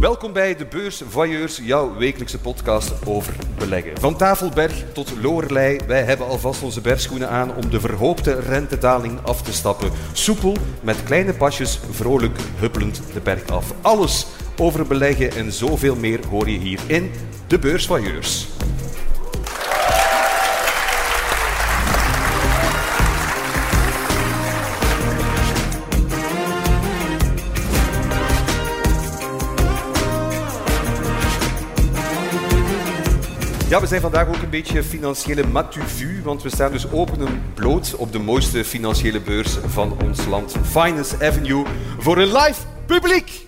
Welkom bij de Beurs Voyeurs, jouw wekelijkse podcast over beleggen. Van Tafelberg tot Lorelei, wij hebben alvast onze bergschoenen aan om de verhoopte rentedaling af te stappen. Soepel, met kleine pasjes, vrolijk huppelend de berg af. Alles over beleggen en zoveel meer hoor je hier in de Beurs Voyeurs. Ja, we zijn vandaag ook een beetje financiële matu vu, want we staan dus open en bloot op de mooiste financiële beurs van ons land, Finance Avenue, voor een live publiek.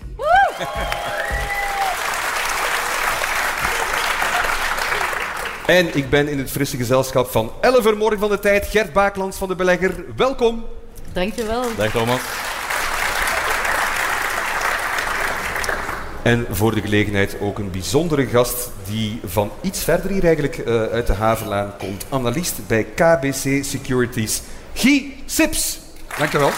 En ik ben in het frisse gezelschap van Elle Morgen van de Tijd, Gert Baaklands van de Belegger. Welkom. Dankjewel. Dag Thomas. En voor de gelegenheid ook een bijzondere gast die van iets verder hier eigenlijk uh, uit de Havenlaan komt. Analist bij KBC Securities, Guy Sips. Dankjewel.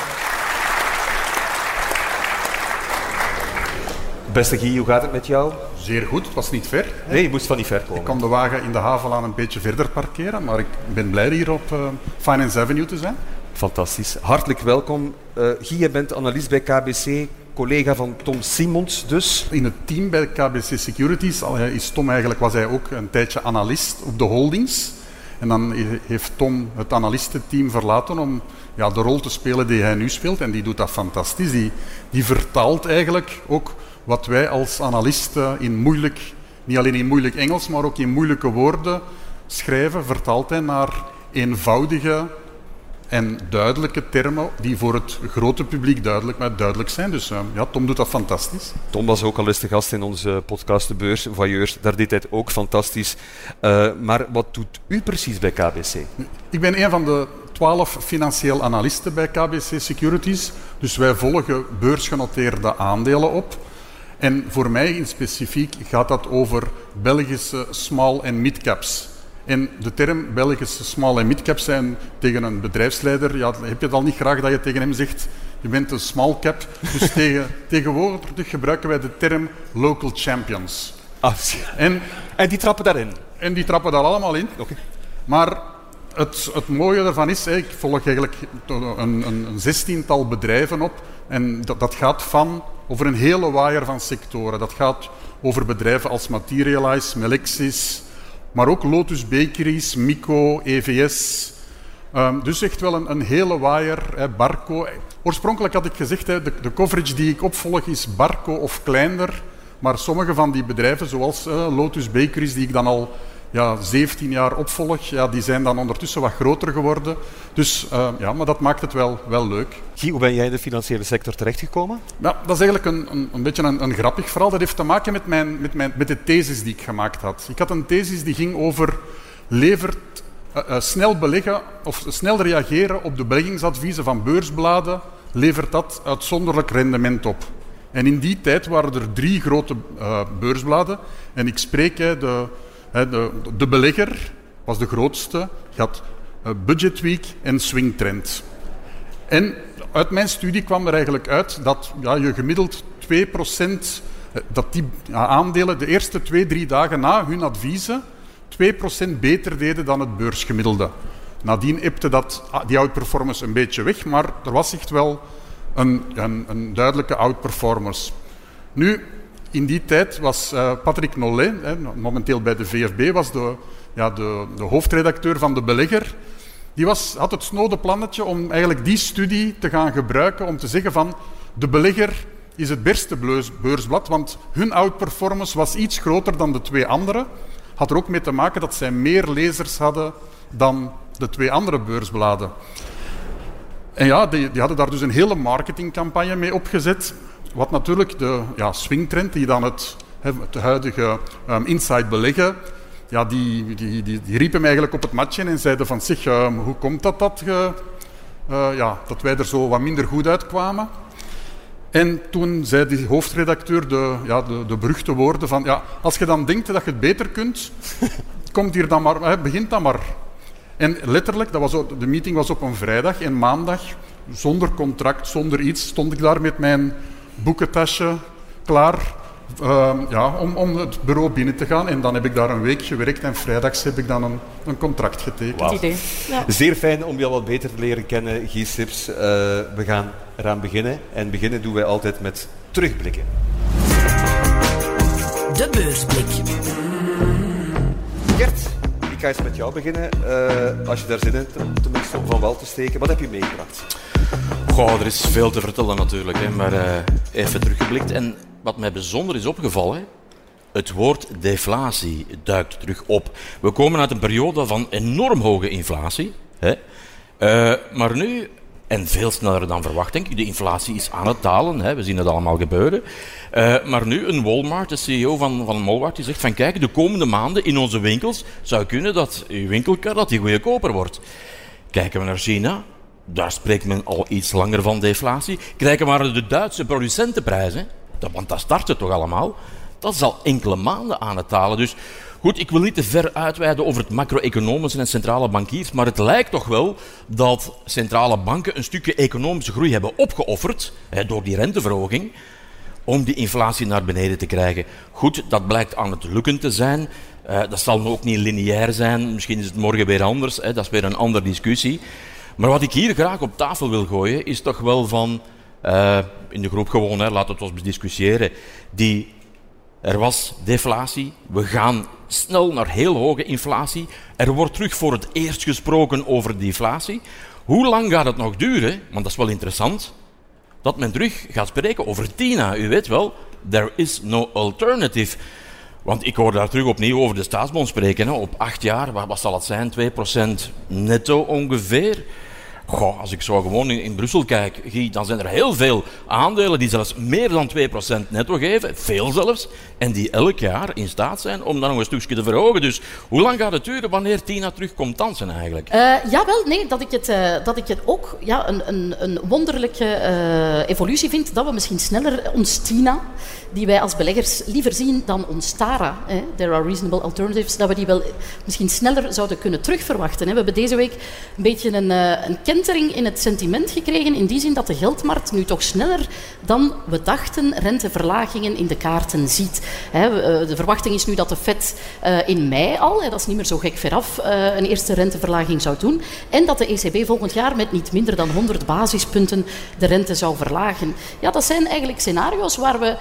Beste Guy, hoe gaat het met jou? Zeer goed, het was niet ver. Hè? Nee, je moest van niet ver komen. Ik kon de wagen in de Havenlaan een beetje verder parkeren, maar ik ben blij hier op uh, Finance Avenue te zijn. Fantastisch. Hartelijk welkom. Uh, Guy, je bent analist bij KBC collega van Tom Simons dus. In het team bij KBC Securities is Tom eigenlijk, was hij ook een tijdje analist op de holdings. En dan heeft Tom het analistenteam verlaten om ja, de rol te spelen die hij nu speelt. En die doet dat fantastisch. Die, die vertaalt eigenlijk ook wat wij als analisten in moeilijk, niet alleen in moeilijk Engels, maar ook in moeilijke woorden schrijven, vertaalt hij naar eenvoudige en duidelijke termen die voor het grote publiek duidelijk, maar duidelijk zijn. Dus uh, ja, Tom doet dat fantastisch. Tom was ook al eens de gast in onze podcast De Beurs Voyeurs. Daar deed hij het ook fantastisch. Uh, maar wat doet u precies bij KBC? Ik ben een van de twaalf financieel analisten bij KBC Securities. Dus wij volgen beursgenoteerde aandelen op. En voor mij in specifiek gaat dat over Belgische small- en mid-caps. En de term Belgische small en midcap zijn tegen een bedrijfsleider, ja, heb je het al niet graag dat je tegen hem zegt, je bent een small cap. Dus tegen, tegenwoordig gebruiken wij de term local champions. Ah, en, en die trappen daarin? En die trappen daar allemaal in. Okay. Maar het, het mooie daarvan is, ik volg eigenlijk een, een, een zestiental bedrijven op. En dat, dat gaat van over een hele waaier van sectoren. Dat gaat over bedrijven als Materialize, Melexis, maar ook Lotus Bakeries, Mico, EVS. Um, dus echt wel een, een hele waaier, hè, Barco. Oorspronkelijk had ik gezegd, hè, de, de, coverage die ik opvolg is Barco of kleiner. Maar sommige van die bedrijven, zoals uh, Lotus Bakeries, die ik dan al ja, 17 jaar opvolg, ja, die zijn dan ondertussen wat groter geworden. Dus uh, ja, maar dat maakt het wel, wel leuk. Guy, hoe ben jij in de financiële sector terechtgekomen? Ja, dat is eigenlijk een, een, een beetje een, een, grappig verhaal. Dat heeft te maken met, mijn, met, mijn, met de thesis die ik gemaakt had. Ik had een thesis die ging over levert uh, uh, snel beleggen of snel reageren op de beleggingsadviezen van beursbladen, levert dat uitzonderlijk rendement op. En in die tijd waren er drie grote beursbladen. En ik spreek de de, de belegger was de grootste. Je had Budget Week en Swing Trend. En uit mijn studie kwam er eigenlijk uit dat ja, je gemiddeld 2% dat die aandelen de eerste twee, drie dagen na hun adviezen 2% beter deden dan het beursgemiddelde. Nadien epte dat, die outperformance een beetje weg, maar er was echt wel een, een, een duidelijke outperformance. Nu, in die tijd was uh, Patrick Nollet, momenteel bij de VFB, was de, ja, de, de, hoofdredacteur van De Belegger. Die was, had het snode plannetje om eigenlijk die studie te gaan gebruiken om te zeggen van De Belegger is het beste beursblad, want hun outperformance was iets groter dan de twee andere. Had er ook mee te maken dat zij meer lezers hadden dan de twee andere beursbladen. En ja, die, die hadden daar dus een hele marketingcampagne mee opgezet. Wat natuurlijk de ja, swingtrend, die dan het, huidige um, inside beleggen, ja, die, die, die, die riepen eigenlijk op het matje en zeiden van zich, um, hoe komt dat dat, ge, uh, ja, dat wij er zo wat minder goed uitkwamen? En toen zei die hoofdredacteur de, ja, de, de beruchte woorden van, ja, als je dan denkt dat je het beter kunt, komt hier dan maar, begint dan maar. En letterlijk, dat was, de meeting was op een vrijdag en maandag, zonder contract, zonder iets, stond ik daar met mijn boekentasje klaar uh, ja, om, om het bureau binnen te gaan. En dan heb ik daar een week gewerkt en vrijdags heb ik dan een, een contract getekend. Wow. idee. Ja. Zeer fijn om je al wat beter te leren kennen, Gies Sips. Uh, we gaan eraan beginnen. En beginnen doen wij altijd met terugblikken. De beursblik. Gert, ik ga eens met jou beginnen. Uh, als je daar zin in hebt, tenminste om van wel te steken. Wat heb je meegebracht? Er is veel te vertellen natuurlijk, hè, maar uh, even teruggeblikt. En wat mij bijzonder is opgevallen, het woord deflatie duikt terug op. We komen uit een periode van enorm hoge inflatie. Hè? Uh, maar nu, en veel sneller dan verwacht, denk ik, de inflatie is aan het dalen. Hè? We zien het allemaal gebeuren. Uh, maar nu een Walmart, de CEO van, van Walmart, die zegt van kijk, de komende maanden in onze winkels zou kunnen dat uw winkelkar dat die goedkoper wordt. Kijken we naar China, daar spreekt men al iets langer van deflatie. Kijken we naar de Duitse producentenprijzen, want dat startte toch allemaal. Dat is al enkele maanden aan het talen. Dus goed, ik wil niet te ver uitweiden over het macro-economische en centrale bankiers, maar het lijkt toch wel dat centrale banken een stukje economische groei hebben opgeofferd hè, door die renteverhoging om die inflatie naar beneden te krijgen. Goed, dat blijkt aan het lukken te zijn. Uh, dat zal ook niet lineair zijn. Misschien is het morgen weer anders. Hè. Dat is weer een andere discussie. Maar wat ik hier graag op tafel wil gooien, is toch wel van uh, in de groep gewoon, hè, laten we het ons discussiëren, die, er was deflatie, we gaan snel naar heel hoge inflatie, er wordt terug voor het eerst gesproken over deflatie. Hoe lang gaat het nog duren, want dat is wel interessant, dat men terug gaat spreken over TINA. U weet wel, there is no alternative. Want ik hoor daar terug opnieuw over de staatsbond spreken. Hè. Op acht jaar, wat, wat zal het zijn? 2% netto ongeveer. Goh, als ik zo gewoon in, Brussel kijk, dan zijn er heel veel aandelen die zelfs meer dan 2% netto geven, veel zelfs, en die elk jaar in staat zijn om dan nog een stukje te verhogen. Dus hoe lang gaat het duren wanneer Tina terugkomt dansen eigenlijk? Uh, ja, wel, nee, dat ik het, uh, dat ik het ook ja, een, een, een wonderlijke uh, evolutie vind, dat we misschien sneller ons Tina, die wij als beleggers liever zien dan ons Tara, hè, there are reasonable alternatives, dat we die wel misschien sneller zouden kunnen terugverwachten. We hebben deze week een beetje een, een kentering in het sentiment gekregen, in die zin dat de geldmarkt nu toch sneller dan we dachten renteverlagingen in de kaarten ziet. Eh, de verwachting is nu dat de Fed eh, in mei al, dat is niet meer zo gek veraf, eh, een eerste renteverlaging zou doen. En dat de ECB volgend jaar met niet minder dan 100 basispunten de rente zou verlagen. Ja, dat zijn eigenlijk scenario's waar we...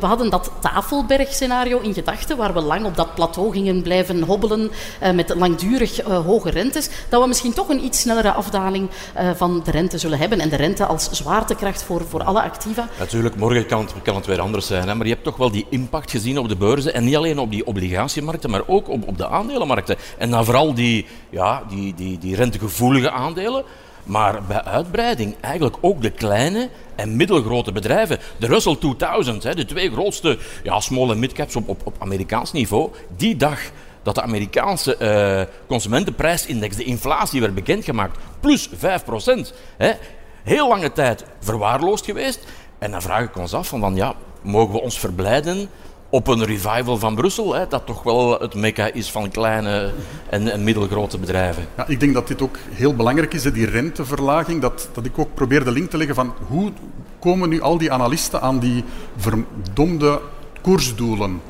We hadden dat Tafelberg-scenario in gedachten, waar we lang op dat plateau gingen blijven hobbelen met langdurig hoge rentes, dat we misschien toch een iets snellere afdaling van de rente zullen hebben. En de rente als zwaartekracht voor, voor alle activa. Natuurlijk, morgen kan het, kan het weer anders zijn, hè? maar je hebt toch wel die impact gezien op de beurzen. En niet alleen op die obligatiemarkten, maar ook op, op de aandelenmarkten. En dan vooral die, ja, die, die, die rentegevoelige aandelen. Maar bij uitbreiding eigenlijk ook de kleine en middelgrote bedrijven. De Russell 2000, de twee grootste ja, small- en midcaps op, op, op Amerikaans niveau. Die dag dat de Amerikaanse uh, consumentenprijsindex, de inflatie, werd bekendgemaakt, plus 5 procent. Heel lange tijd verwaarloosd geweest. En dan vraag ik ons af van, van ja, mogen we ons verblijden op een revival van Brussel, hè, dat toch wel het mekka is van kleine en, en, middelgrote bedrijven. Ja, ik denk dat dit ook heel belangrijk is, die renteverlaging, dat, dat ik ook probeer de link te leggen van hoe komen nu al die analisten aan die verdomde koersdoelen.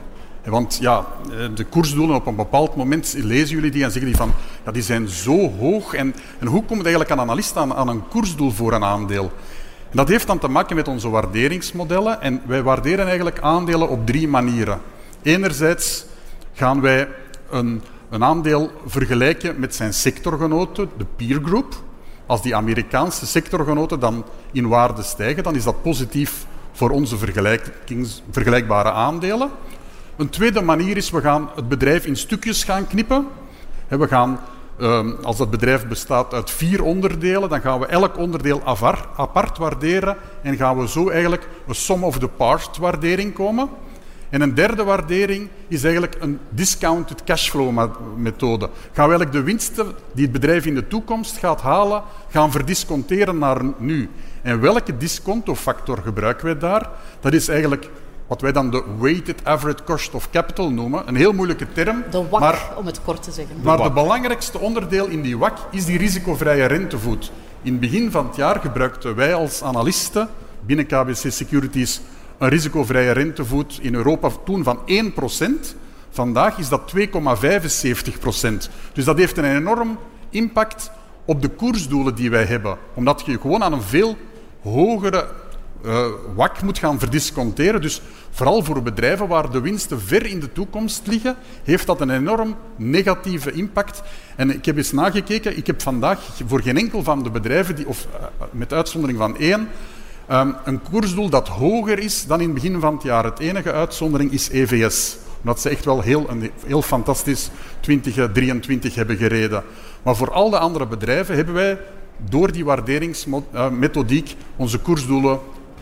Want ja, de koersdoelen op een bepaald moment lezen jullie die en zeggen die van ja, die zijn zo hoog. En, en hoe komt eigenlijk een analist aan, aan een koersdoel voor een aandeel? Dat heeft dan te maken met onze waarderingsmodellen. En wij waarderen eigenlijk aandelen op drie manieren. Enerzijds gaan wij een, een aandeel vergelijken met zijn sectorgenoten, de peer group. Als die Amerikaanse sectorgenoten dan in waarde stijgen, dan is dat positief voor onze vergelijkbare aandelen. Een tweede manier is, we gaan het bedrijf in stukjes gaan knippen. We gaan Ehm, als dat bedrijf bestaat uit vier onderdelen, dan gaan we elk onderdeel apart waarderen en gaan we zo eigenlijk een sum of the parts waardering komen. En een derde waardering is eigenlijk een discounted cashflow methode. Gaan we eigenlijk de winsten die het bedrijf in de toekomst gaat halen, gaan verdisconteren naar nu. En welke discontofactor gebruiken wij daar? Dat is eigenlijk wat wij dan de weighted average cost of capital noemen. Een heel moeilijke term. De WAC, maar, om het kort te zeggen. Maar de belangrijkste onderdeel in die WAC is die risicovrije rentevoet. In het begin van het jaar gebruikten wij als analisten binnen KBC Securities een risicovrije rentevoet in Europa toen van 1%. Vandaag is dat 2,75%. Dus dat heeft een enorm impact op de koersdoelen die wij hebben. Omdat je gewoon aan een veel hogere uh, WAC moet gaan verdisconteren. Dus vooral voor bedrijven waar de winsten ver in de toekomst liggen, heeft dat een enorm negatieve impact. En ik heb eens nagekeken, ik heb vandaag voor geen enkel van de bedrijven, die, of uh, met uitzondering van één, um, een koersdoel dat hoger is dan in het begin van het jaar. Het enige uitzondering is EVS. Omdat ze echt wel heel, een heel fantastisch 2023 hebben gereden. Maar voor al de andere bedrijven hebben wij door die waarderingsmethodiek onze koersdoelen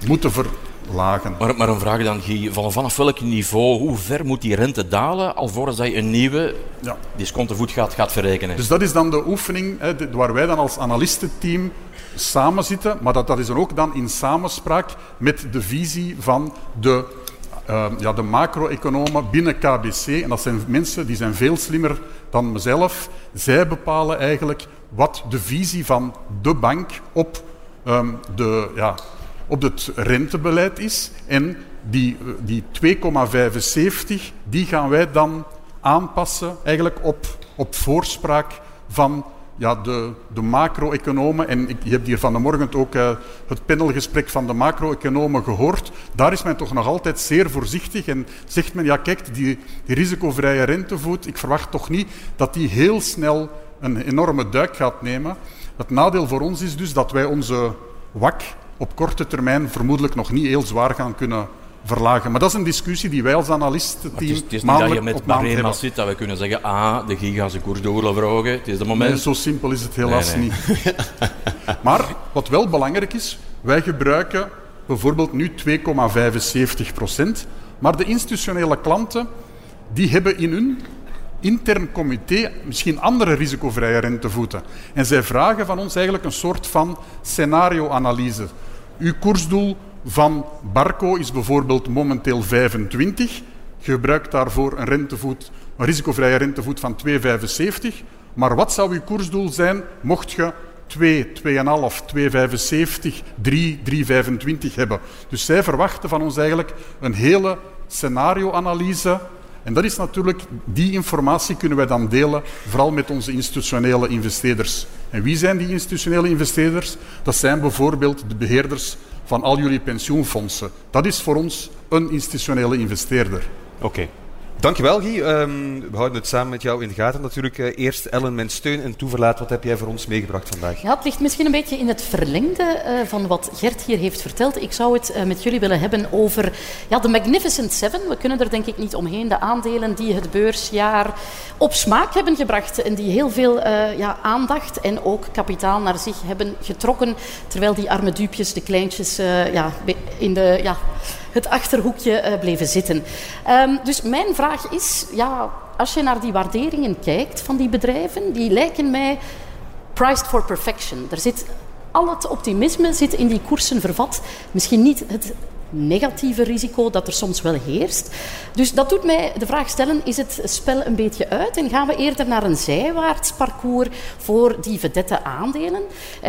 moeten verlagen. Maar, maar een vraag dan, Guy. Van, vanaf welk niveau, hoe ver moet die rente dalen alvorens hij een nieuwe ja. discontenvoet gaat, gaat verrekenen? Dus dat is dan de oefening hè, waar wij dan als analistenteam samen zitten. Maar dat, dat is dan ook dan in samenspraak met de visie van de uh, ja, de macro-economen binnen KBC, en dat zijn mensen die zijn veel slimmer dan mezelf, zij bepalen eigenlijk wat de visie van de bank op, um, de, ja, op het rentebeleid is. En die, die 2,75 die gaan wij dan aanpassen eigenlijk op, op voorspraak van ja, de, de macro-economen, en ik, je hebt hier van de morgen ook uh, het panelgesprek van de macro-economen gehoord, daar is men toch nog altijd zeer voorzichtig en zegt men, ja kijk, die, risicovrije rentevoet, ik verwacht toch niet dat die heel snel een enorme duik gaat nemen. Het nadeel voor ons is dus dat wij onze WAC op korte termijn vermoedelijk nog niet heel zwaar gaan kunnen verlagen. Maar dat is een discussie die wij als analistenteam Het is, het is niet dat je met Marema zit dat we kunnen zeggen ah, de giga zijn koers. Het is de moment... Nee, zo simpel is het helaas niet. maar wat wel belangrijk is, wij gebruiken bijvoorbeeld nu 2,75 procent. Maar de institutionele klanten die hebben in hun intern comité misschien andere risicovrije rentevoeten. En zij vragen van ons eigenlijk een soort van scenario-analyse. Uw koersdoel van Barco is bijvoorbeeld momenteel 25. Je gebruikt daarvoor een, rentevoet, een risicovrije rentevoet van 2,75. Maar wat zou uw koersdoel zijn mocht je 2, 2,5, 2,75, 3, 3,25 hebben? Dus zij verwachten van ons eigenlijk een hele scenario-analyse. En dat is natuurlijk, die informatie kunnen wij dan delen, vooral met onze institutionele investeerders. En wie zijn die institutionele investeerders? Dat zijn bijvoorbeeld de beheerders van al jullie pensioenfondsen. Dat is voor ons een institutionele investeerder. Oké. Dankjewel, Guy. Um, we houden het samen met jou in de gaten. Natuurlijk, uh, eerst Ellen, mijn steun en toeverlaat. Wat heb jij voor ons meegebracht vandaag? Ja, het ligt misschien een beetje in het verlengde uh, van wat Gert hier heeft verteld. Ik zou het uh, met jullie willen hebben over ja, de Magnificent Seven. We kunnen er denk ik niet omheen. De aandelen die het beursjaar op smaak hebben gebracht en die heel veel ja, aandacht en ook kapitaal naar zich hebben getrokken. Terwijl die arme duupjes, de kleintjes, ja, in de... Ja, het achterhoekje uh, bleven zitten. Um, dus mijn vraag is, ja, als je naar die waarderingen kijkt van die bedrijven, die lijken mij priced for perfection. Er zit al het optimisme zit in die koersen vervat. Misschien niet het negatieve risico dat er soms wel heerst. Dus dat doet mij de vraag stellen, is het spel een beetje uit en gaan we eerder naar een zijwaarts parcours voor die vedette aandelen,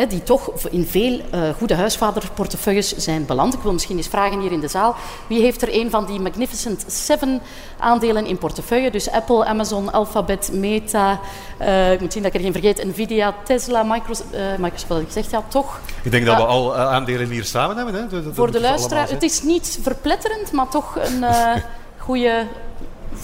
die toch in veel uh, goede huisvaderportefeuilles zijn beland. Ik wil misschien eens vragen hier in de zaal, wie heeft er een van die Magnificent Seven aandelen in portefeuille? Dus Apple, Amazon, Alphabet, Meta, uh, ik moet zien dat ik er geen vergeet, Nvidia, Tesla, Microsoft, uh, Microsoft ik gezegd, ja toch. Ik denk dat we al aandelen hier samen hebben. Hè? Dat, voor de luisteraar, is niet verpletterend, maar toch een uh, goede 15%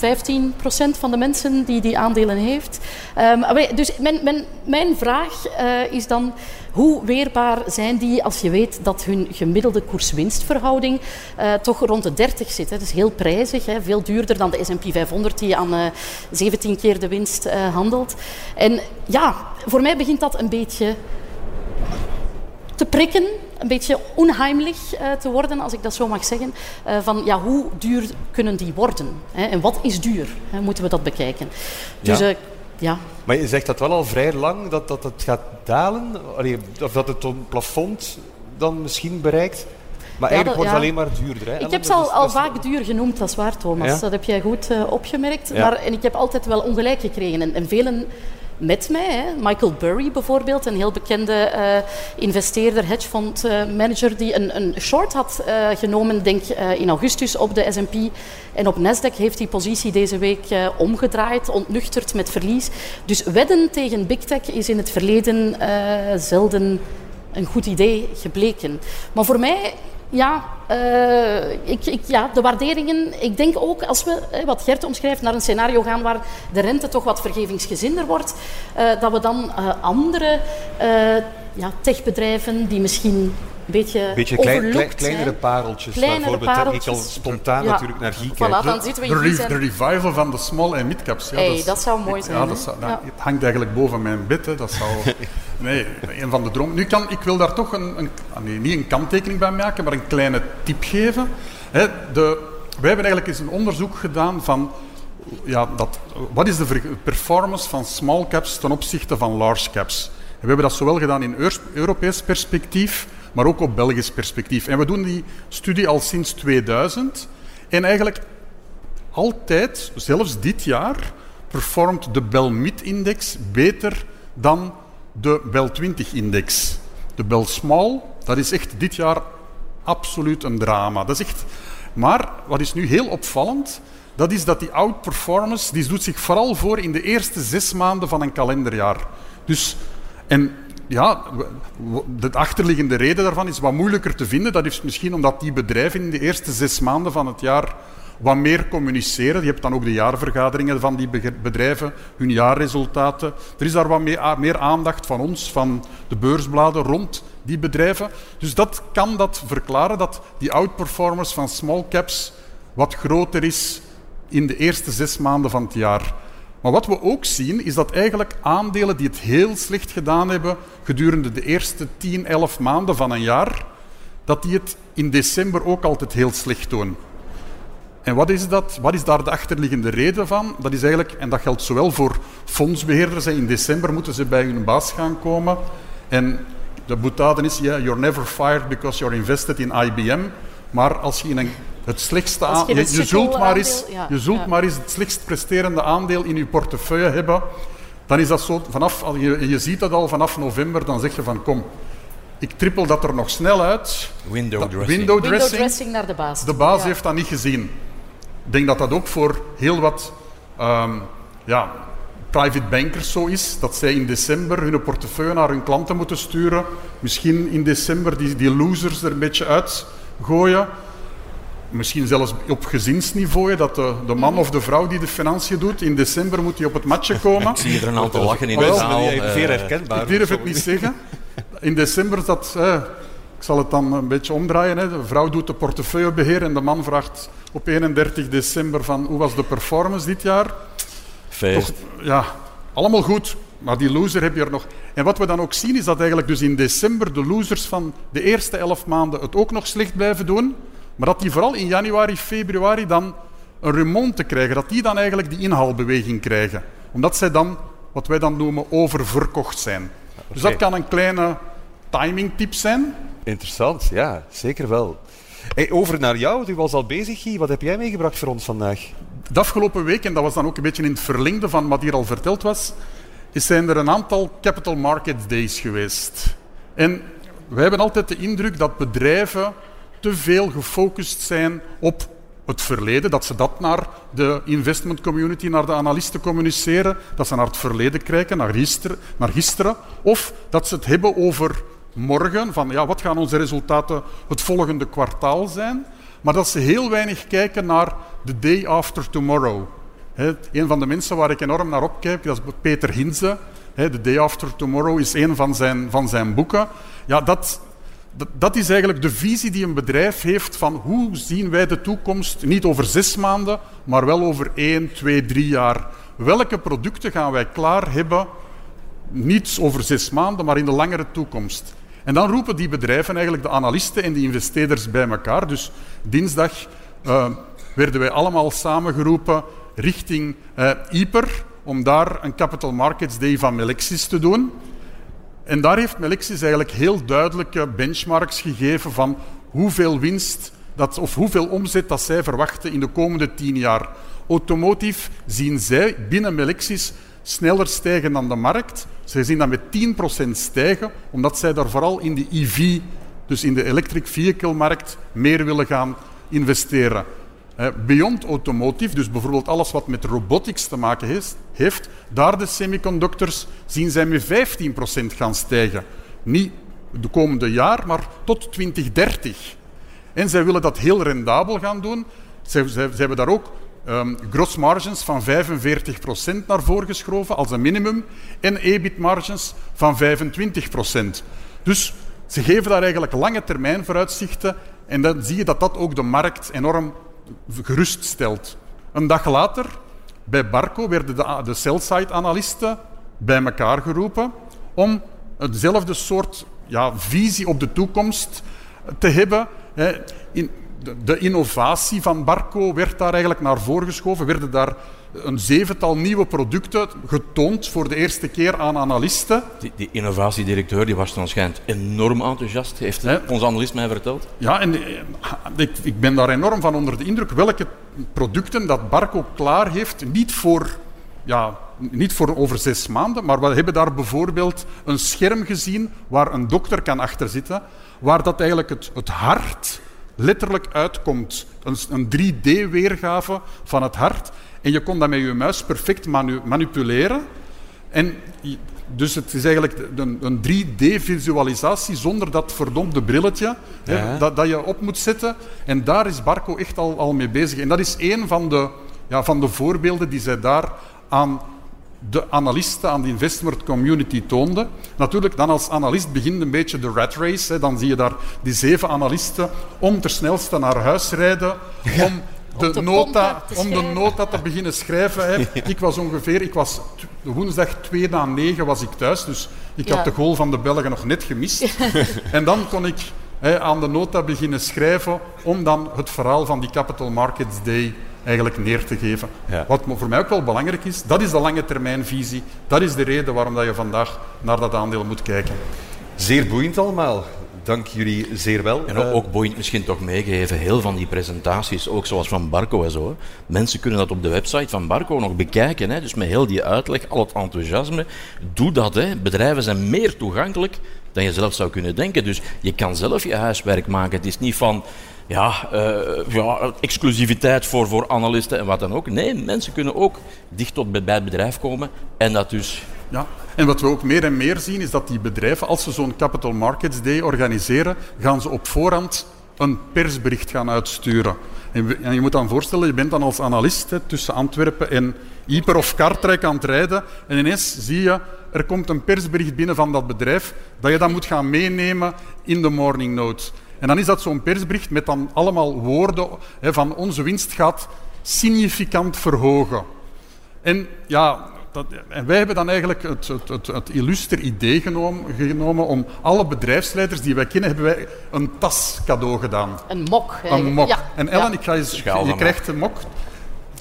van de mensen die die aandelen heeft. Um, dus mijn, mijn, mijn vraag uh, is dan, hoe weerbaar zijn die als je weet dat hun gemiddelde koers-winstverhouding uh, toch rond de 30 zit? Hè? Dat is heel prijzig, hè? veel duurder dan de S&P 500 die aan uh, 17 keer de winst handelt. En ja, voor mij begint dat een beetje te prikken, een beetje onheimlich uh, te worden, als ik dat zo mag zeggen. Uh, van ja, hoe duur kunnen die worden? Hè? En wat is duur? Hè? Moeten we dat bekijken? Dus ja. Uh, ja. Maar je zegt dat wel al vrij lang, dat, dat het gaat dalen? Of dat het een plafond dan misschien bereikt? Maar eigenlijk wordt het alleen maar duurder. Hè? Ik heb ze al, al vaak duur genoemd, dat is waar, Thomas. Dat heb jij goed opgemerkt. Maar, en ik heb altijd wel ongelijk gekregen. En, en velen met mij. Michael Burry bijvoorbeeld, een heel bekende uh, investeerder, hedgefondmanager, uh, die een, een, short had uh, genomen, denk in augustus op de S&P. En op Nasdaq heeft die positie deze week omgedraaid, ontnuchterd met verlies. Dus wedden tegen big tech is in het verleden zelden een goed idee gebleken. Maar voor mij ja, uh, ik, ik, ja, de waarderingen. Ik denk ook als we, wat Gert omschrijft, naar een scenario gaan waar de rente toch wat vergevingsgezinder wordt, uh, dat we dan uh, andere ja, techbedrijven die misschien beetje, beetje klein, klein, kleinere pareltjes, kleinere waarvoor ik al spontaan ja. natuurlijk naar Guy voilà, dan zitten we in de, de, revival van de small en midcaps. Ja, hey, dat, is, dat, zou mooi zijn. Ja, dat zou, nou, Het hangt eigenlijk boven mijn bed. Hè. Dat zou, nee, een van de dromen. Nu kan, ik wil daar toch een, een, ah, nee, niet een kanttekening bij maken, maar een kleine tip geven. Hè, de, wij hebben eigenlijk eens een onderzoek gedaan van ja, dat, wat is de performance van small caps ten opzichte van large caps. En we hebben dat zowel gedaan in Europees perspectief maar ook op Belgisch perspectief. En we doen die studie al sinds 2000. En eigenlijk altijd, zelfs dit jaar, performt de Belmid-index beter dan de Bel 20-index. De Bel Small, dat is echt dit jaar absoluut een drama. Dat is echt... Maar wat is nu heel opvallend, dat is dat die outperformance, die doet zich vooral voor in de eerste zes maanden van een kalenderjaar. Dus, en ja, de achterliggende reden daarvan is wat moeilijker te vinden. Dat is misschien omdat die bedrijven in de eerste zes maanden van het jaar wat meer communiceren. Je hebt dan ook de jaarvergaderingen van die bedrijven, hun jaarresultaten. Er is daar wat meer aandacht van ons, van de beursbladen rond die bedrijven. Dus dat kan dat verklaren dat die outperformance van small caps wat groter is in de eerste zes maanden van het jaar. Maar wat we ook zien, is dat eigenlijk aandelen die het heel slecht gedaan hebben gedurende de eerste 10, 11 maanden van een jaar, dat die het in december ook altijd heel slecht doen. En wat is dat? Wat is daar de achterliggende reden van? Dat is eigenlijk, en dat geldt zowel voor fondsbeheerders, in december moeten ze bij hun baas gaan komen. En de boetade is, yeah, you're never fired because you're invested in IBM. Maar als je in een het slechtste aandeel. Je, je, zult, maar eens, je zult maar eens het slechtst presterende aandeel in je portefeuille hebben. Dan is dat zo, vanaf, je, je ziet dat al vanaf november, dan zeg je van kom, ik trippel dat er nog snel uit. Window dressing. Window dressing, window dressing naar de baas. De baas heeft dat niet gezien. Ik denk dat dat ook voor heel wat um, ja, private bankers zo is. Dat zij in december hun portefeuille naar hun klanten moeten sturen. Misschien in december die, die losers er een beetje uitgooien misschien zelfs op gezinsniveau, dat de, de, man of de vrouw die de financiën doet, in december moet hij op het matje komen. Ik zie er een aantal lachen in de zaal. Zeer herkenbaar. Ik durf het niet zeggen. In december dat... Eh, ik zal het dan een beetje omdraaien. Hè. De vrouw doet de portefeuillebeheer en de man vraagt op 31 december van hoe was de performance dit jaar? Feest. ja, allemaal goed. Maar die loser heb je er nog. En wat we dan ook zien is dat eigenlijk dus in december de losers van de eerste elf maanden het ook nog slecht blijven doen. Maar dat die vooral in januari, februari dan een remonte krijgen. Dat die dan eigenlijk die inhaalbeweging krijgen. Omdat zij dan, wat wij dan noemen, oververkocht zijn. Dus dat kan een kleine timing-tip zijn. Interessant, ja, zeker wel. Hey, over naar jou, u was al bezig, Guy. Wat heb jij meegebracht voor ons vandaag? De afgelopen week, en dat was dan ook een beetje in het verlengde van wat hier al verteld was, zijn er een aantal capital market days geweest. En wij hebben altijd de indruk dat bedrijven te veel gefocust zijn op het verleden, dat ze dat naar de investment community, naar de analisten communiceren, dat ze naar het verleden kijken, naar gisteren, naar gisteren of dat ze het hebben over morgen, van ja, wat gaan onze resultaten het volgende kwartaal zijn, maar dat ze heel weinig kijken naar the day after tomorrow. He, een van de mensen waar ik enorm naar opkijk, dat is Peter Hinze. The Day After Tomorrow is een van zijn, van zijn boeken. Ja, dat, dat is eigenlijk de visie die een bedrijf heeft van hoe zien wij de toekomst, niet over zes maanden, maar wel over één, twee, drie jaar. Welke producten gaan wij klaar hebben, niet over zes maanden, maar in de langere toekomst. En dan roepen die bedrijven eigenlijk de analisten en de investeerders bij elkaar. Dus dinsdag uh, werden wij allemaal samengeroepen richting uh, IPER, om daar een Capital Markets Day van Melexis te doen. En daar heeft Melexis eigenlijk heel duidelijke benchmarks gegeven van hoeveel winst dat, of hoeveel omzet dat zij verwachten in de komende tien jaar. Automotief zien zij binnen Melexis sneller stijgen dan de markt. Zij zien dat met 10% stijgen, omdat zij daar vooral in de EV, dus in de electric vehicle markt, meer willen gaan investeren. Beyond automotive, dus bijvoorbeeld alles wat met robotics te maken heeft, daar de semiconductors zien zij met 15% gaan stijgen. Niet de komende jaar, maar tot 2030. En zij willen dat heel rendabel gaan doen. Zij, hebben daar ook um, gross margins van 45% naar voren geschoven als een minimum en EBIT margins van 25%. Dus ze geven daar eigenlijk lange termijn vooruitzichten en dan zie je dat dat ook de markt enorm geruststelt. Een dag later, bij Barco, werden de, de sell-side-analisten bij elkaar geroepen om hetzelfde soort ja, visie op de toekomst te hebben. In, de innovatie van Barco werd daar eigenlijk naar voren geschoven. Werden daar een zevental nieuwe producten getoond voor de eerste keer aan analisten. Die, die innovatiedirecteur die was dan schijnt enorm enthousiast, heeft He? onze analist mij verteld. Ja, en eh, ik, ik ben daar enorm van onder de indruk welke producten dat Barco klaar heeft, niet voor ja, niet voor over zes maanden, maar we hebben daar bijvoorbeeld een scherm gezien waar een dokter kan achter zitten, waar dat eigenlijk het, het hart letterlijk uitkomt. Een, een 3D-weergave van het hart. En je kon dat met je muis perfect manipuleren. En dus het is eigenlijk een, een 3D-visualisatie zonder dat verdomde brilletje hè, dat, dat, je op moet zetten. En daar is Barco echt al, al mee bezig. En dat is een van de, ja, van de voorbeelden die zij daar aan de analisten aan de investment community toonde. Natuurlijk, dan als analist begint een beetje de rat race. Hè. Dan zie je daar die zeven analisten om ter snelste naar huis rijden, om de, nota, om de nota te beginnen schrijven. Hè. Ik was ongeveer, ik was woensdag 2 na 9 was ik thuis, dus ik had de goal van de Belgen nog net gemist. en dan kon ik hè, aan de nota beginnen schrijven om dan het verhaal van die Capital Markets Day eigenlijk neer te geven. Wat voor mij ook wel belangrijk is, dat is de lange termijnvisie. Dat is de reden waarom dat je vandaag naar dat aandeel moet kijken. Zeer boeiend allemaal. Dank jullie zeer wel. En ook, ook boeiend misschien toch meegeven, heel van die presentaties, ook zoals van Barco en zo. Hè. Mensen kunnen dat op de website van Barco nog bekijken. Hè. Dus met heel die uitleg, al het enthousiasme. Doe dat. Hè. Bedrijven zijn meer toegankelijk dan je zelf zou kunnen denken. Dus je kan zelf je huiswerk maken. Het is niet van ja, uh, ja, exclusiviteit voor, voor analisten en wat dan ook. Nee, mensen kunnen ook dicht tot bij het bedrijf komen en dat dus... Ja, en wat we ook meer en meer zien is dat die bedrijven, als ze zo'n Capital Markets Day organiseren, gaan ze op voorhand een persbericht gaan uitsturen. En, je moet dan voorstellen, je bent dan als analist tussen Antwerpen en Ieper of Kartrijk aan het rijden en ineens zie je, er komt een persbericht binnen van dat bedrijf dat je dan moet gaan meenemen in de morning note. En dan is dat zo'n persbericht met dan allemaal woorden hè, van onze winst gaat significant verhogen. En ja, dat, en wij hebben dan eigenlijk het, het, het, het illuster idee genomen, genomen, om alle bedrijfsleiders die wij kennen, hebben wij een tas cadeau gedaan. Een mok. Een mok. Ja. En Ellen, ik ga je, je krijgt een mok.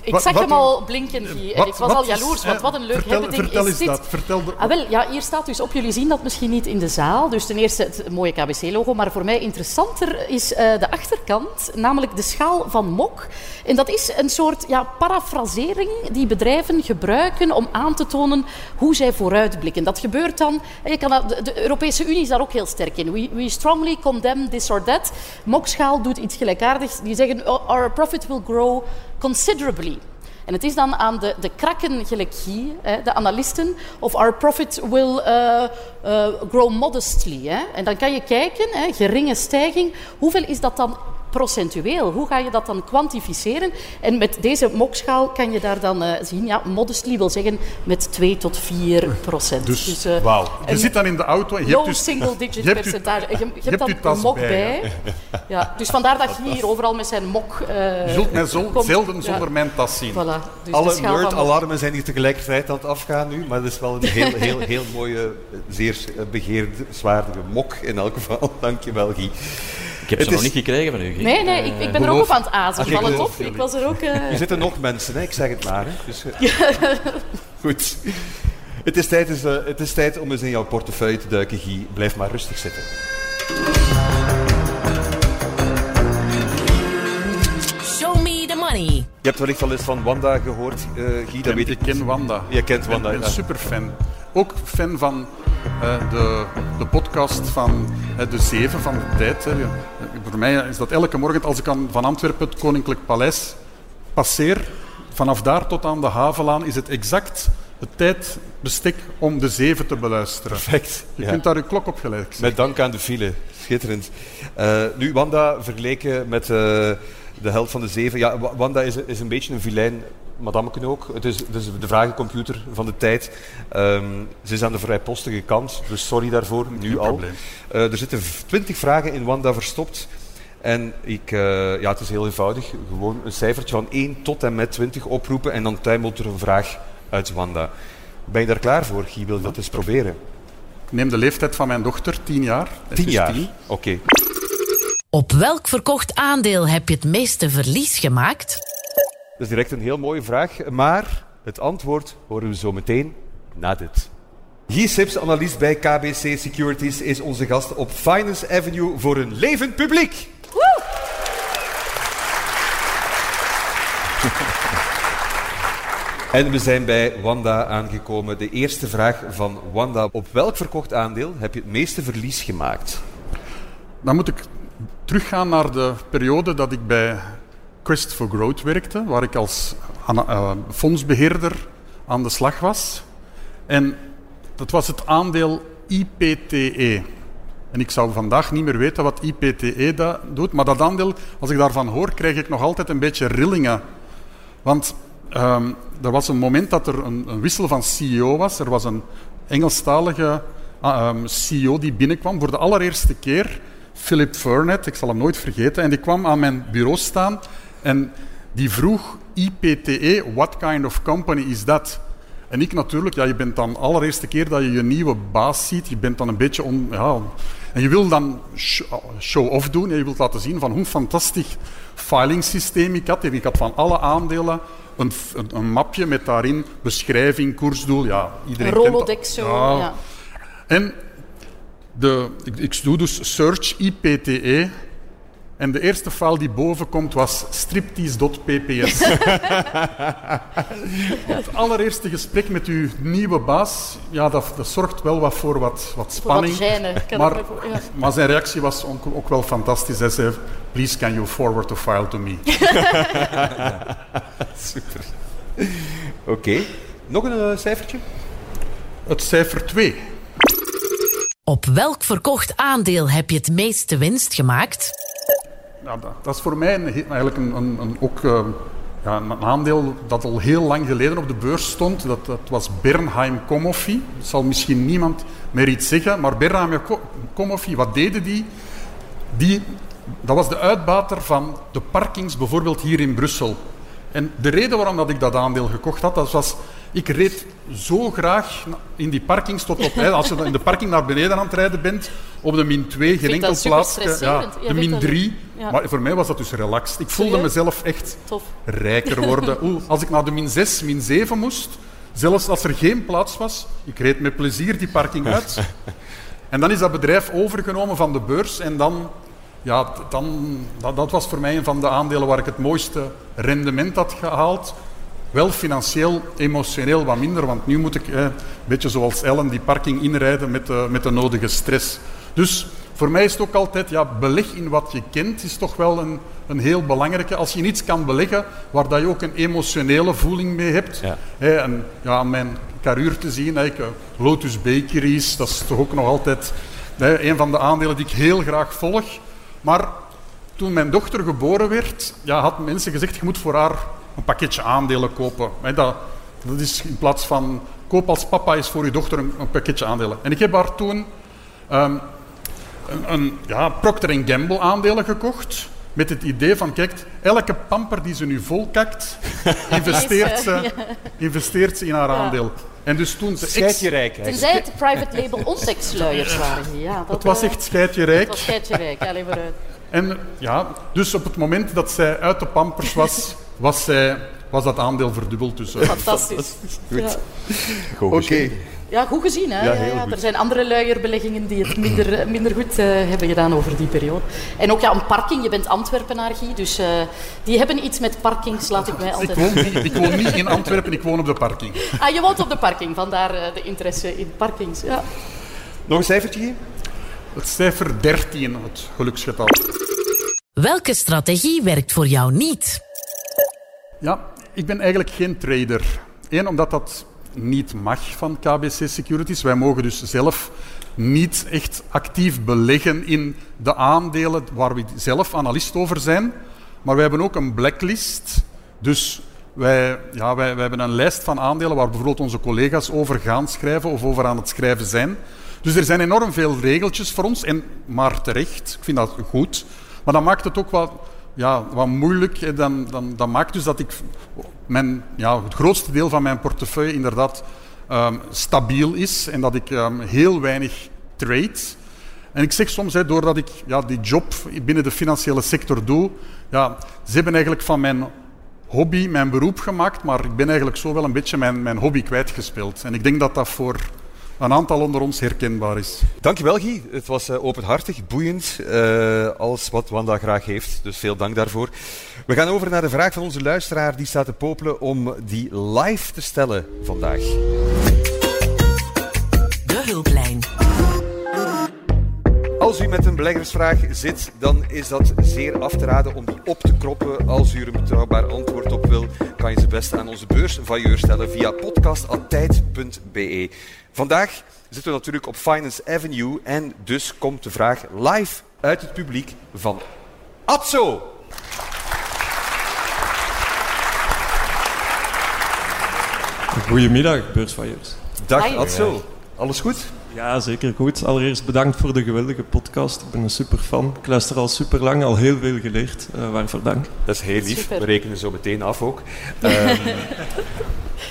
Ik zag hem al blinken, en ik was al jaloers, want wat een leuk vertel, ding vertel is dit. Dat. Vertel de... ah, wel, ja, hier staat dus op, jullie zien dat misschien niet in de zaal, dus ten eerste het mooie KBC-logo, maar voor mij interessanter is uh, de achterkant, namelijk de schaal van Mok. En dat is een soort ja, parafrasering die bedrijven gebruiken om aan te tonen hoe zij vooruitblikken. Dat gebeurt dan, je kan dat, de Europese Unie is daar ook heel sterk in. We, we strongly condemn this or that. Mok-schaal doet iets gelijkaardigs. Die zeggen, oh, our profit will grow considerably. En het is dan aan de, de krakken, gelijk hier, de analisten, of our profit will uh, uh, grow modestly. Hè. En dan kan je kijken, hè, geringe stijging, hoeveel is dat dan procentueel. Hoe ga je dat dan kwantificeren? En met deze mokschaal kan je daar dan uh, zien, ja, modestly wil zeggen met 2 tot 4 procent. Dus, dus uh, wow. Je zit dan in de auto en je hebt dus... single digit je percentage. Je, je, je, hebt dan een mok bij. bij. Ja, dus vandaar dat je hier overal met zijn mok uh, Je zult mij zo, zelden zonder mijn tas zien. Voilà. Dus Alle nerd-alarmen zijn hier tegelijkertijd aan het afgaan nu, maar het is wel een heel, heel, heel mooie, zeer begeerenswaardige mok in elk geval. Dank je wel, Guy. Ik heb ze nog niet gekregen van u. Nee, nee, ik, ik ben er ook op aan het azen. Val het op? Ik was er ook... Uh... Er zitten nog mensen, hè? ik zeg het maar. Hè. Dus, uh... Goed. Het is, tijd, uh, het is tijd om eens in jouw portefeuille te duiken, Guy. Blijf maar rustig zitten. Show me the money. Je hebt wellicht al eens van Wanda gehoord, uh, Guy. Dat weet ik ken Wanda. Je kent Wanda, Ik ben, ben super fan. Ook fan van de, de podcast van De Zeven van de Tijd. Voor mij is dat elke morgen als ik aan, van Antwerpen het Koninklijk Paleis passeer, vanaf daar tot aan de Havelaan, is het exact het tijdbestek om de zeven te beluisteren. Perfect. Je kunt daar je klok op gelijk zetten. Met dank aan de file. Schitterend. Uh, nu, Wanda vergeleken met uh, de held van de zeven. Ja, Wanda is, is een beetje een vilijn madameken ook. Het is, het is de vragencomputer van de tijd. Um, ze is aan de vrijpostige kant, dus sorry daarvoor, nu Geen al. Uh, er zitten twintig vragen in Wanda verstopt. En ik, uh, ja, het is heel eenvoudig. Gewoon een cijfertje van 1 tot en met 20 oproepen en dan tuimelt er een vraag uit Wanda. Ben je daar klaar voor, Guy? Wil je dat eens proberen? Ik neem de leeftijd van mijn dochter, 10 jaar. 10 jaar? Oké. Okay. Op welk verkocht aandeel heb je het meeste verlies gemaakt? Dat is direct een heel mooie vraag, maar het antwoord horen we zo meteen na dit. Guy Sips, analist bij KBC Securities, is onze gast op Finance Avenue voor een levend publiek. Woe! En we zijn bij Wanda aangekomen. De eerste vraag van Wanda. Op welk verkocht aandeel heb je het meeste verlies gemaakt? Dan moet ik teruggaan naar de periode dat ik bij Quest for Growth werkte, waar ik als uh, fondsbeheerder aan de slag was. En dat was het aandeel IPTE. En ik zou vandaag niet meer weten wat IPTE dat doet, maar dat aandeel, als ik daarvan hoor, krijg ik nog altijd een beetje rillingen. Want um, er was een moment dat er een, een, wissel van CEO was. Er was een Engelstalige uh, um, CEO die binnenkwam voor de allereerste keer. Philip Furnett, ik zal hem nooit vergeten. En die kwam aan mijn bureau staan en die vroeg IPTE, what kind of company is that? En ik natuurlijk, ja, je bent dan de allereerste keer dat je je nieuwe baas ziet, je bent dan een beetje on, ja, en je wil dan show-off doen, en je wilt laten zien van hoe fantastisch filing systeem ik had. Ik had van alle aandelen een, een, een, mapje met daarin beschrijving, koersdoel. Ja, iedereen een Rolodex zo. Ja. ja. En de, ik, ik doe dus search IPTE. En de eerste file die boven komt was striptease.pps. het allereerste gesprek met uw nieuwe baas, ja, dat, dat zorgt wel wat voor wat, wat spanning. Wat kan maar, voor, ja. maar zijn reactie was ook, ook, wel fantastisch. Hij zei, please can you forward the file to me. Super. Oké. Okay. Nog een uh, cijfertje? Het cijfer 2. Op welk verkocht aandeel heb je het meeste winst gemaakt? Ja, dat, dat, is voor mij een, eigenlijk een, een, een ook, uh, ja, een aandeel dat al heel lang geleden op de beurs stond. Dat, dat was Bernheim Comoffi. Dat zal misschien niemand meer iets zeggen. Maar Bernheim Comoffi, wat deden die? die? Dat was de uitbater van de parkings, bijvoorbeeld hier in Brussel. En de reden waarom dat ik dat aandeel gekocht had, dat was... Ik reed zo graag in die parkings tot op... als je in de parking naar beneden aan het rijden bent, op de min 2, geen enkel plaats. Ja, de min 3. Ja. Maar voor mij was dat dus relaxed. Ik voelde mezelf echt Tof. rijker worden. Oeh, als ik naar de min 6, min 7 moest, zelfs als er geen plaats was, ik reed met plezier die parking uit. En dan is dat bedrijf overgenomen van de beurs en dan ja, dan, dat, dat, was voor mij een van de aandelen waar ik het mooiste rendement had gehaald. Wel financieel, emotioneel wat minder, want nu moet ik, eh, een beetje zoals Ellen, die parking inrijden met de, met de nodige stress. Dus voor mij is het ook altijd, ja, beleg in wat je kent is toch wel een, een heel belangrijke. Als je iets kan beleggen waar dat je ook een emotionele voeling mee hebt. Ja. Hè, en ja, aan mijn carrière te zien, hè, ik, Lotus Bakeries, dat is toch ook nog altijd hè, een van de aandelen die ik heel graag volg. Maar toen mijn dochter geboren werd, ja, hadden mensen gezegd, je moet voor haar een pakketje aandelen kopen. Dat, dat is in plaats van, koop als papa is voor je dochter een, pakketje aandelen. En ik heb haar toen um, een, een ja, Procter Gamble aandelen gekocht. Met het idee van, kijk, elke pamper die ze nu volkakt, investeert ze, investeert ze in haar aandeel. En dus toen ze scheidje rijk. Tenzij het private label ontdeksluiers waren. Ja, dat, het was echt scheidje rijk. Het was scheidje rijk, alleen maar uit. En ja, dus op het moment dat zij uit de pampers was, was, zij, was dat aandeel verdubbeld. Dus, Fantastisch. Goed. Ja. Oké. Okay. Ja, goed gezien. Hè? Ja, Ja, heel ja, goed. Er zijn andere luierbeleggingen die het minder, minder goed eh, hebben gedaan over die periode. En ook ja, een parking. Je bent Antwerpenaar, Guy. Dus eh, die hebben iets met parkings, laat ik mij Ik altijd... woon, niet, ik woon niet in Antwerpen, ik woon op de parking. Ah, je woont op de parking. Vandaar eh, de interesse in parkings. Ja. Nog een cijfertje? Het cijfer 13, het geluksgetal. Welke strategie werkt voor jou niet? Ja, ik ben eigenlijk geen trader. Eén, omdat dat niet mag van KBC Securities. Wij mogen dus zelf niet echt actief beleggen in de aandelen waar we zelf analist over zijn. Maar wij hebben ook een blacklist. Dus wij, ja, wij, hebben een lijst van aandelen waar bijvoorbeeld onze collega's over gaan schrijven of over aan het schrijven zijn. Dus er zijn enorm veel regeltjes voor ons, en maar terecht. Ik vind dat goed. Maar dat maakt het ook wat, ja, wat moeilijk. Dan, dan, dat maakt dus dat ik mijn, ja, het grootste deel van mijn portefeuille inderdaad ehm, stabiel is en dat ik ehm, heel weinig trade. En ik zeg soms, hè, doordat ik ja, die job binnen de financiële sector doe, ja, ze hebben eigenlijk van mijn hobby mijn beroep gemaakt, maar ik ben eigenlijk zo wel een beetje mijn, mijn hobby kwijtgespeeld. En ik denk dat dat voor een aantal onder ons herkenbaar is. Dankjewel Guy. Het was eh, openhartig, boeiend. eh, alles wat Wanda graag heeft. Dus veel dank daarvoor. We gaan over naar de vraag van onze luisteraar. Die staat te popelen om die live te stellen vandaag. De hulplijn. Als u met een beleggersvraag zit, dan is dat zeer af te raden om die op te kroppen. Als u er een betrouwbaar antwoord op wil, kan je ze best aan onze beursvailleur stellen via podcast.tijd.be. Vandaag zitten we natuurlijk op Finance Avenue en dus komt de vraag live uit het publiek van Atso. Goedemiddag, beursvailleurs. Dag Hi. Atso. Alles goed? Ja, zeker goed. Allereerst bedankt voor de geweldige podcast. Ik ben een superfan. Ik luister al super lang, al heel veel geleerd. Eh, waarvoor dank. Dat is heel lief. Super. We rekenen zo meteen af ook. Ehm,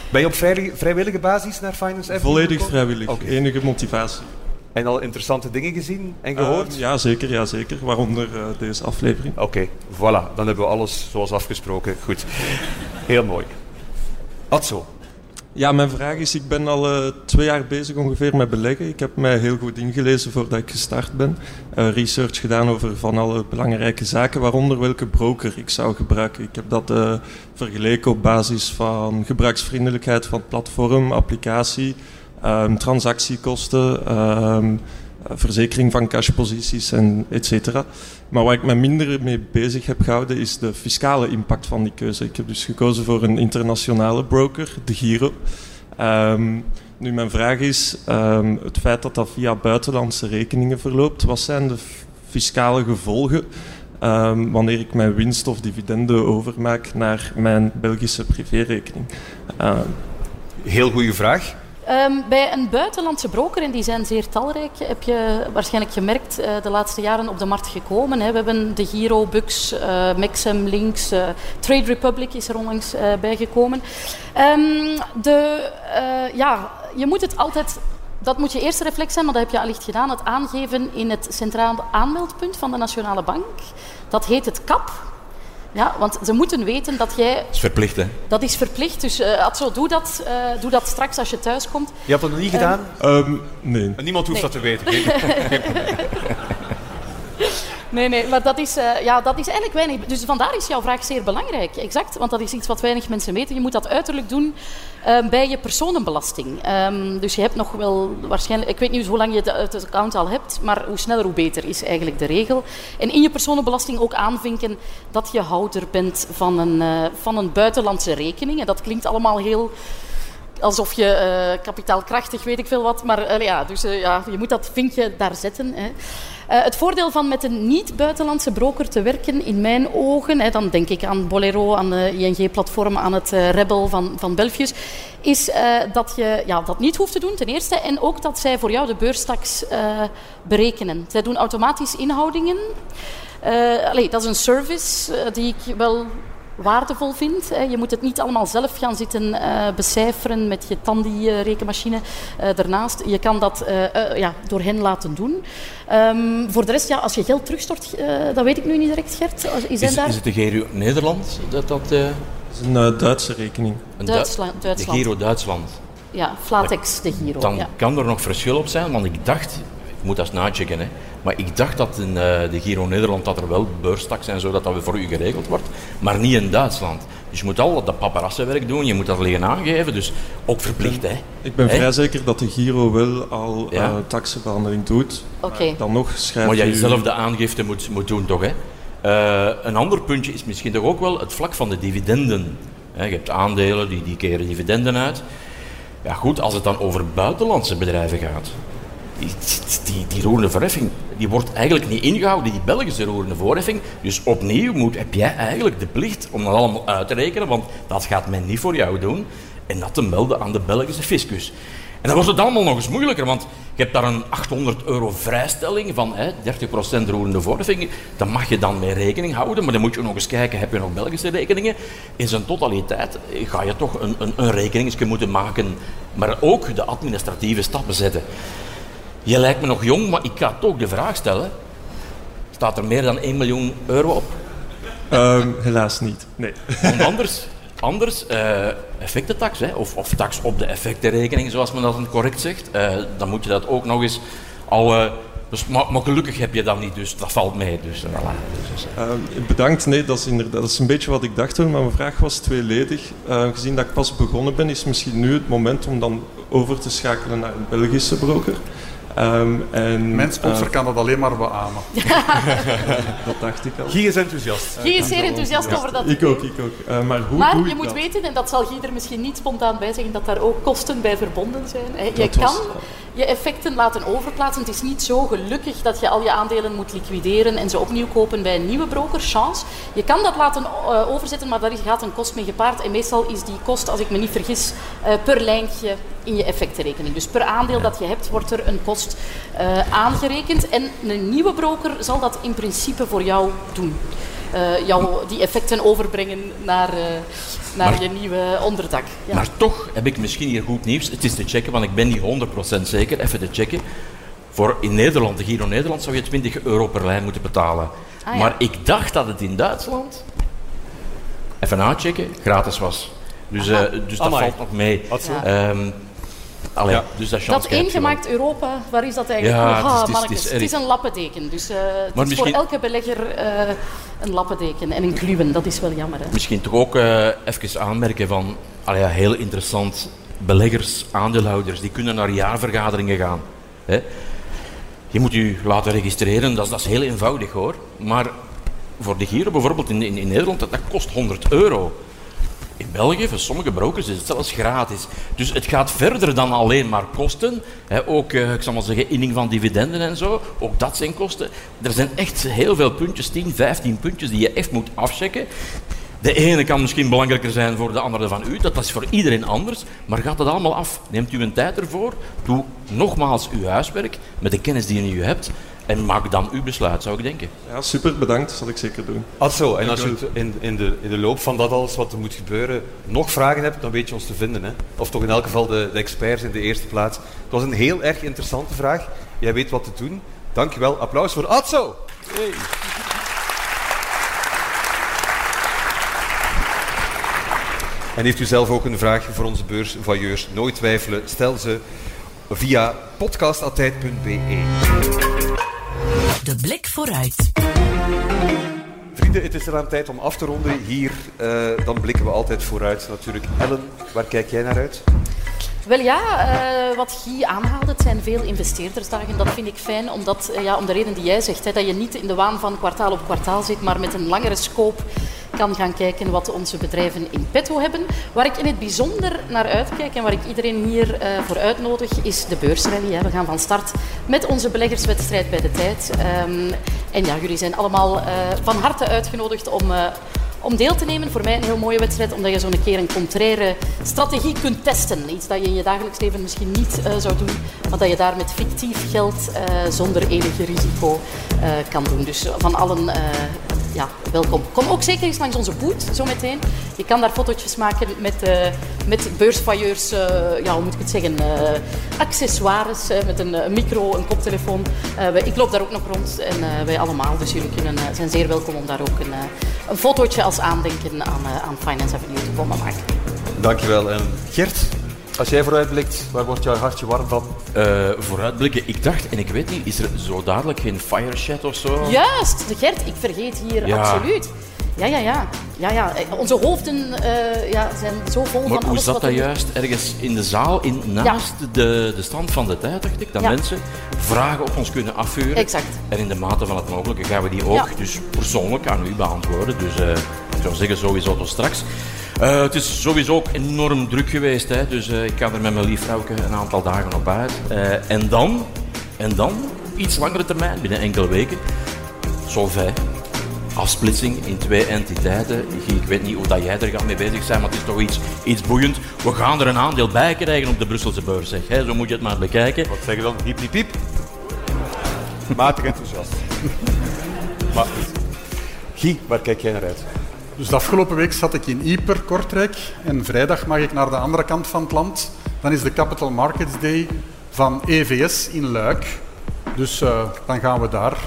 ben je op vrij- vrijwillige basis naar Finance Avenue Volledig gekomen? vrijwillig. Enige motivatie. En al interessante dingen gezien en gehoord? Eh, ja, zeker, ja, zeker. Waaronder eh, deze aflevering. Oké, voilà. Dan hebben we alles zoals afgesproken. Goed. Heel mooi. Atso. Ja, mijn vraag is, ik ben al eh, twee jaar bezig ongeveer met beleggen. Ik heb mij heel goed ingelezen voordat ik gestart ben. Eh, research gedaan over van alle belangrijke zaken, waaronder welke broker ik zou gebruiken. Ik heb dat eh, vergeleken op basis van gebruiksvriendelijkheid van platform, applicatie, ehm, transactiekosten, ehm, eh, verzekering van cashposities en et. Maar waar ik me minder mee bezig heb gehouden is de fiscale impact van die keuze. Ik heb dus gekozen voor een internationale broker, de Giro. Ehm, nu, mijn vraag is, ehm, het feit dat dat via buitenlandse rekeningen verloopt, wat zijn de fiscale gevolgen ehm, wanneer ik mijn winst of dividenden overmaak naar mijn Belgische privérekening? Heel goede vraag. Ehm, bij een buitenlandse broker, en die zijn zeer talrijk, heb je waarschijnlijk gemerkt eh, de laatste jaren op de markt gekomen. Hè. We hebben de Giro, Bux, eh Maxim, Links, eh, Trade Republic is er onlangs bijgekomen. Ehm, de, ja, je moet het altijd... Dat moet je eerste reflex zijn, maar dat heb je allicht gedaan. Het aangeven in het centraal aanmeldpunt van de Nationale Bank. Dat heet het KAP. Ja, want ze moeten weten dat jij... Dat is verplicht, hè? Dat is verplicht, dus eh Atso, doe dat, eh, doe dat straks als je thuis komt. Je hebt dat nog niet gedaan? ehm, nee. En Niemand hoeft nee. dat te weten. Nee, nee, maar dat is, eh, ja, dat is eigenlijk weinig. Dus vandaar is jouw vraag zeer belangrijk. Exact, want dat is iets wat weinig mensen weten. Je moet dat uiterlijk doen eh, bij je personenbelasting. Ehm, dus je hebt nog wel waarschijnlijk, ik weet niet hoe lang je het, account al hebt, maar hoe sneller hoe beter is eigenlijk de regel. En in je personenbelasting ook aanvinken dat je houder bent van een, eh, van een buitenlandse rekening. En dat klinkt allemaal heel alsof je eh, kapitaalkrachtig, weet ik veel wat. Maar ja, dus, ja, je moet dat vinkje daar zetten. Hè. Eh, het voordeel van met een niet-buitenlandse broker te werken, in mijn ogen, hè, dan denk ik aan Bolero, aan de ING-platform, aan het eh, Rebel van, van Belfius, is eh, dat je ja, dat niet hoeft te doen, ten eerste. En ook dat zij voor jou de beurstaks berekenen. Zij doen automatisch inhoudingen. Allee, dat is een service die ik wel waardevol vind. hè. Je moet het niet allemaal zelf gaan zitten eh, becijferen met je Tandy-rekenmachine eh, daarnaast. Je kan dat eh, eh, ja, door hen laten doen. Ehm, voor de rest, ja, als je geld terugstort, eh, dat weet ik nu niet direct, Gert. Is, Is, daar... is het de Giro Nederland? Dat, dat, eh, Het is een eh, Duitse rekening. een Duitsland- Du- Duitsland. De Giro Duitsland. ja, Flatex de Giro. Dan ja. kan er nog verschil op zijn, want ik dacht, moet dat eens nachecken, hè, maar ik dacht dat in eh, de Giro Nederland dat er wel beurstaks en zo, dat dat voor u geregeld wordt, maar niet in Duitsland. Dus je moet al dat paparassenwerk doen, je moet dat liggen aangeven, dus ook verplicht. Hè. Ik ben Hè? vrij zeker dat de Giro wel al Ja. eh taxenbehandeling doet. Oké. Dan nog schrijf Maar jij je zelf de aangifte moet, moet doen, toch? Hè? Eh, een ander puntje is misschien toch ook wel het vlak van de dividenden. Hè, je hebt aandelen, die, die keren dividenden uit. Ja goed, als het dan over buitenlandse bedrijven gaat, die, die, die roerende verheffing, die wordt eigenlijk niet ingehouden, die Belgische roerende voorheffing. Dus opnieuw moet, heb jij eigenlijk de plicht om dat allemaal uit te rekenen, want dat gaat men niet voor jou doen. En dat te melden aan de Belgische fiscus. En dan wordt het allemaal nog eens moeilijker, want je hebt daar een 800 euro vrijstelling van hè, 30% roerende voorheffing. Daar mag je dan mee rekening houden, maar dan moet je nog eens kijken, heb je nog Belgische rekeningen? In zijn totaliteit eh, ga je toch een, een, een rekeningsje moeten maken, maar ook de administratieve stappen zetten. Je lijkt me nog jong, maar ik ga toch de vraag stellen. Staat er meer dan 1 miljoen euro op? Ehm, helaas niet. Nee. Want anders, anders eh, effectentax, hè, of, of tax op de effectenrekening, zoals men dat correct zegt, eh, dan moet je dat ook nog eens al... eh, dus, maar, maar gelukkig heb je dat niet, dus dat valt mee. Dus, voilà. Dus, eh, Ehm, bedankt. Nee, dat is, inderdaad, dat is een beetje wat ik dacht toen, maar mijn vraag was tweeledig. Ehm, gezien dat ik pas begonnen ben, is misschien nu het moment om dan over te schakelen naar een Belgische broker. Ehm, en, Mijn sponsor eh, kan dat alleen maar beamen. dat dacht ik al. Guy is enthousiast. Guy is zeer enthousiast over dat Ik ook, ik ook. Eh, maar hoe Maar doe je ik moet dat? weten, en dat zal Guy er misschien niet spontaan bij zeggen, dat daar ook kosten bij verbonden zijn. Hè. Je Dat was- kan je effecten laten overplaatsen. Het is niet zo gelukkig dat je al je aandelen moet liquideren en ze opnieuw kopen bij een nieuwe broker, chance. Je kan dat laten eh, overzetten, maar daar gaat een kost mee gepaard. En meestal is die kost, als ik me niet vergis, eh, per lijntje in je effectenrekening. Dus per aandeel dat je hebt, wordt er een kost eh, aangerekend. En een nieuwe broker zal dat in principe voor jou doen. Eh, jou die effecten overbrengen naar, eh, naar Maar- je nieuwe onderdak. Ja. Maar toch heb ik misschien hier goed nieuws. Het is te checken, want ik ben niet 100% zeker. Even te checken. Voor in Nederland, de Giro Nederland, zou je 20 euro per lijn moeten betalen. Ah, ja. Maar ik dacht dat het in Duitsland, even nachecken, gratis was. Dus, eh, dus dat valt nog mee. Ja. Ehm, allee, Ja. dus dat, Dat eengemaakt Europa, waar is dat eigenlijk? Ja, voor? het is- Ah, het is- mannetjes, het is het is erg. een lappendeken. Dus eh, het Maar is misschien- voor elke belegger eh, een lappendeken en een kluwen. Dat is wel jammer. Hè? Misschien toch ook eh, even aanmerken van, allee, ja, heel interessant, beleggers, aandeelhouders, die kunnen naar jaarvergaderingen gaan. Hè? Je moet je laten registreren, dat is, dat is heel eenvoudig hoor. Maar voor de Giro bijvoorbeeld in, in, in Nederland, dat, dat kost 100 euro. In België, voor sommige brokers, is het zelfs gratis. Dus het gaat verder dan alleen maar kosten. Ook, eh, ik zal maar zeggen, inning van dividenden en zo. Ook dat zijn kosten. Er zijn echt heel veel puntjes, 10, 15 puntjes, die je echt moet afchecken. De ene kan misschien belangrijker zijn voor de andere van u. Dat is voor iedereen anders. Maar gaat het allemaal af. Neemt u een tijd ervoor. Doe nogmaals uw huiswerk met de kennis die u hebt. En maak dan uw besluit, zou ik denken. Ja, super, bedankt. Dat zal ik zeker doen. Atso, en als je in, in, de, in de loop van dat alles wat er moet gebeuren nog vragen hebt, dan weet je ons te vinden. Hè? Of toch in elk geval de, de experts in de eerste plaats. Het was een heel erg interessante vraag. Jij weet wat te doen. Dankjewel. Applaus voor Atso. Hey. En heeft u zelf ook een vraag voor onze beursvailleurs? Nooit twijfelen, stel ze via podcast.tijd.be. De blik vooruit. Vrienden, het is eraan tijd om af te ronden. Hier, eh, dan blikken we altijd vooruit natuurlijk. Ellen, waar kijk jij naar uit? Wel ja, eh, wat Guy aanhaalde, het zijn veel investeerdersdagen. Dat vind ik fijn, omdat, eh, ja, om de reden die jij zegt, hè, dat je niet in de waan van kwartaal op kwartaal zit, maar met een langere scope kan gaan kijken wat onze bedrijven in petto hebben. Waar ik in het bijzonder naar uitkijk en waar ik iedereen hier eh, voor uitnodig, is de beursrally. Hè. We gaan van start met onze beleggerswedstrijd bij de tijd. Ehm, en ja, jullie zijn allemaal eh, van harte uitgenodigd om... om deel te nemen. Voor mij een heel mooie wedstrijd, omdat je zo'n keer een contraire strategie kunt testen. Iets dat je in je dagelijks leven misschien niet eh, zou doen, maar dat je daar met fictief geld eh, zonder enige risico eh, kan doen. Dus van allen ja, welkom. Kom ook zeker eens langs onze boot, zometeen. Je kan daar fotootjes maken met, eh met beursvailleurs, eh, ja, hoe moet ik het zeggen, accessoires, met een, micro, een koptelefoon. Ik loop daar ook nog rond en wij allemaal, dus jullie zijn zeer welkom om daar ook een, een fotootje als aandenken aan, eh, aan Finance Avenue te komen maken. Dankjewel. En Gert, Als jij vooruitblikt, waar wordt jouw hartje warm van? Uh, vooruitblikken, ik dacht, en ik weet niet, is er zo dadelijk geen fire chat of zo? Juist, de Gert, ik vergeet hier Ja. absoluut. Ja, ja, ja. ja, ja. Eh, Onze hoofden eh, ja, zijn zo vol Maar van hoe alles zat wat dat er- juist? Ergens in de zaal, in, naast de, de stand van de tijd, dacht ik, dat Ja. mensen vragen op ons kunnen afvuren. Exact. En in de mate van het mogelijke gaan we die ook Ja. dus persoonlijk aan u beantwoorden. Dus eh, zou zeggen, sowieso tot straks. Eh, het is sowieso ook enorm druk geweest, hè, dus eh, ik kan er met mijn lief vrouwke een aantal dagen op uit. Eh, en dan, en dan, iets langere termijn, binnen enkele weken, Solvay. Afsplitsing in twee entiteiten. Ik weet niet hoe dat jij er gaat mee bezig bent, maar het is toch iets, iets boeiend. We gaan er een aandeel bij krijgen op de Brusselse beurs. Zeg. Hè, zo moet je het maar bekijken. Wat zeg je dan? Piep, piep, piep. Matig enthousiast. maar Guy, waar kijk jij naar uit? Dus de afgelopen week zat ik in Ieper, Kortrijk. En vrijdag mag ik naar de andere kant van het land. Dan is de Capital Markets Day van EVS in Luik. Dus eh, dan gaan we daar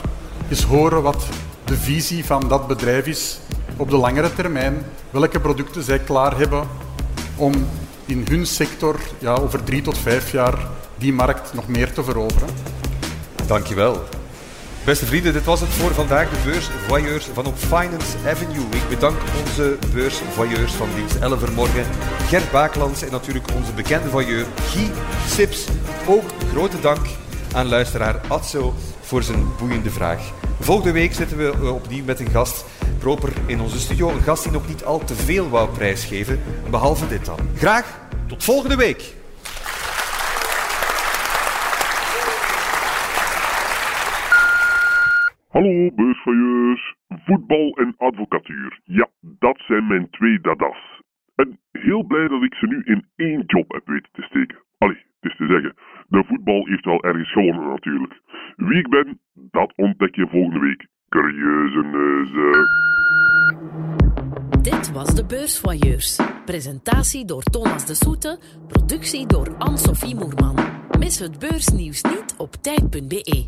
eens horen wat de visie van dat bedrijf is op de langere termijn. Welke producten zij klaar hebben om in hun sector ja, over drie tot vijf jaar die markt nog meer te veroveren. Dankjewel. Beste vrienden, dit was het voor vandaag. De beursvoyeurs van op Finance Avenue. Ik bedank onze beursvoyeurs van dienst 11 uur morgen. Gert Baaklands en natuurlijk onze bekende voyeur Guy Sips. Ook grote dank aan luisteraar Atso voor zijn boeiende vraag. Volgende week zitten we eh, opnieuw met een gast proper in onze studio. Een gast die nog niet al te veel wou prijsgeven, behalve dit dan. Graag tot volgende week. Hallo beursvoyeurs, voetbal en advocatuur. Ja, dat zijn mijn twee dadas. En heel blij dat ik ze nu in één job heb weten te steken. Allee, het is te zeggen, de voetbal heeft wel ergens gewonnen natuurlijk. Wie ik ben, dat ontdek je volgende week. Curieuze neuzen. Dit was de Beursvoyeurs. Presentatie door Thomas de Soete, productie door Anne-Sophie Moerman. Mis het beursnieuws niet op tijd.be.